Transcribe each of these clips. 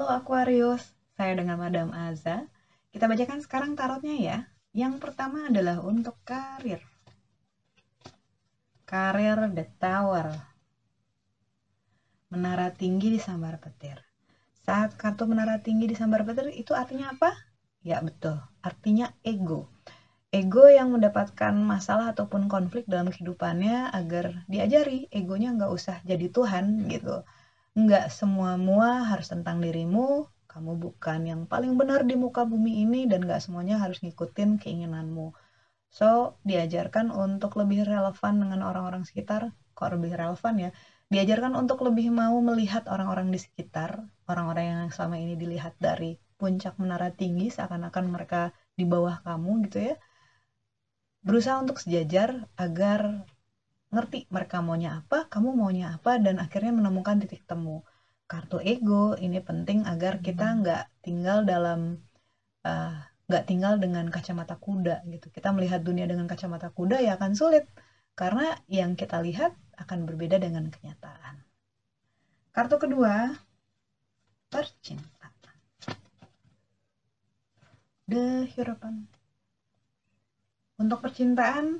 Halo Aquarius, saya dengan Madam Aza. Kita bacakan sekarang tarotnya ya. Yang pertama adalah untuk karir. Karir The Tower. Menara tinggi di sambar petir. Saat kartu menara tinggi di sambar petir itu artinya apa? Ya betul, artinya ego. Ego yang mendapatkan masalah ataupun konflik dalam kehidupannya agar diajari egonya nggak usah jadi Tuhan gitu nggak semua mua harus tentang dirimu. Kamu bukan yang paling benar di muka bumi ini dan nggak semuanya harus ngikutin keinginanmu. So diajarkan untuk lebih relevan dengan orang-orang sekitar. Kok lebih relevan ya? Diajarkan untuk lebih mau melihat orang-orang di sekitar orang-orang yang selama ini dilihat dari puncak menara tinggi seakan-akan mereka di bawah kamu gitu ya. Berusaha untuk sejajar agar ngerti mereka maunya apa, kamu maunya apa, dan akhirnya menemukan titik temu. Kartu ego ini penting agar kita hmm. nggak tinggal dalam uh, nggak tinggal dengan kacamata kuda gitu. Kita melihat dunia dengan kacamata kuda ya akan sulit karena yang kita lihat akan berbeda dengan kenyataan. Kartu kedua, percintaan. The Hierophant. Untuk percintaan,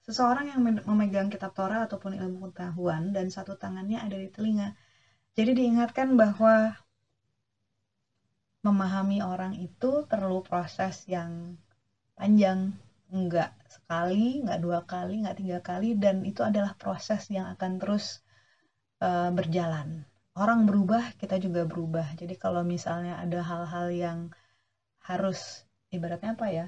Seseorang yang memegang kitab Torah ataupun ilmu pengetahuan dan satu tangannya ada di telinga. Jadi diingatkan bahwa memahami orang itu perlu proses yang panjang, enggak sekali, enggak dua kali, enggak tiga kali, dan itu adalah proses yang akan terus uh, berjalan. Orang berubah, kita juga berubah. Jadi kalau misalnya ada hal-hal yang harus ibaratnya apa ya,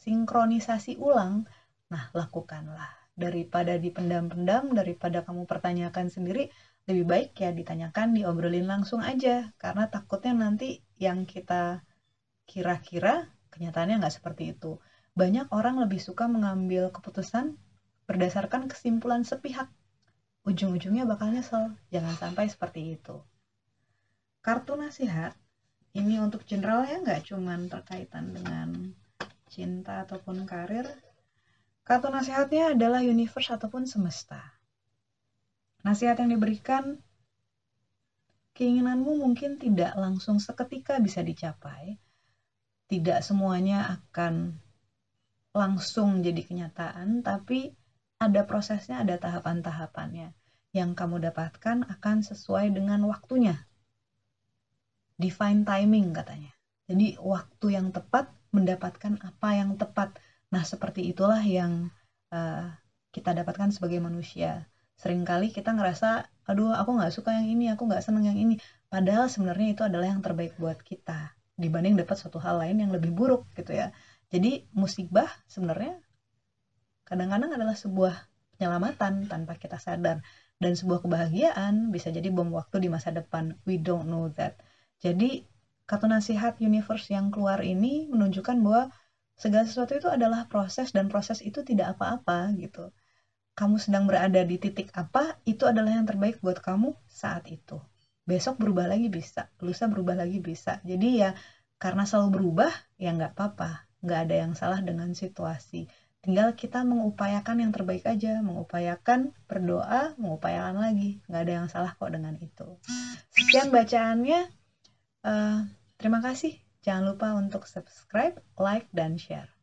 sinkronisasi ulang, Nah, lakukanlah. Daripada dipendam-pendam, daripada kamu pertanyakan sendiri, lebih baik ya ditanyakan, diobrolin langsung aja. Karena takutnya nanti yang kita kira-kira kenyataannya nggak seperti itu. Banyak orang lebih suka mengambil keputusan berdasarkan kesimpulan sepihak. Ujung-ujungnya bakal nyesel. Jangan sampai seperti itu. Kartu nasihat, ini untuk general ya nggak cuman terkaitan dengan cinta ataupun karir, Kartu nasihatnya adalah universe ataupun semesta. Nasihat yang diberikan, keinginanmu mungkin tidak langsung seketika bisa dicapai. Tidak semuanya akan langsung jadi kenyataan, tapi ada prosesnya, ada tahapan-tahapannya. Yang kamu dapatkan akan sesuai dengan waktunya. Divine timing katanya. Jadi waktu yang tepat mendapatkan apa yang tepat Nah, seperti itulah yang uh, kita dapatkan sebagai manusia. Seringkali kita ngerasa, aduh aku nggak suka yang ini, aku nggak seneng yang ini. Padahal sebenarnya itu adalah yang terbaik buat kita dibanding dapat suatu hal lain yang lebih buruk gitu ya. Jadi musibah sebenarnya kadang-kadang adalah sebuah penyelamatan tanpa kita sadar dan sebuah kebahagiaan bisa jadi bom waktu di masa depan. We don't know that. Jadi kartu nasihat universe yang keluar ini menunjukkan bahwa segala sesuatu itu adalah proses dan proses itu tidak apa-apa gitu. Kamu sedang berada di titik apa itu adalah yang terbaik buat kamu saat itu. Besok berubah lagi bisa lusa berubah lagi bisa. Jadi ya karena selalu berubah ya nggak apa-apa. Nggak ada yang salah dengan situasi. Tinggal kita mengupayakan yang terbaik aja mengupayakan berdoa mengupayakan lagi. Nggak ada yang salah kok dengan itu. Sekian bacaannya. Uh, terima kasih Jangan lupa untuk subscribe, like, dan share.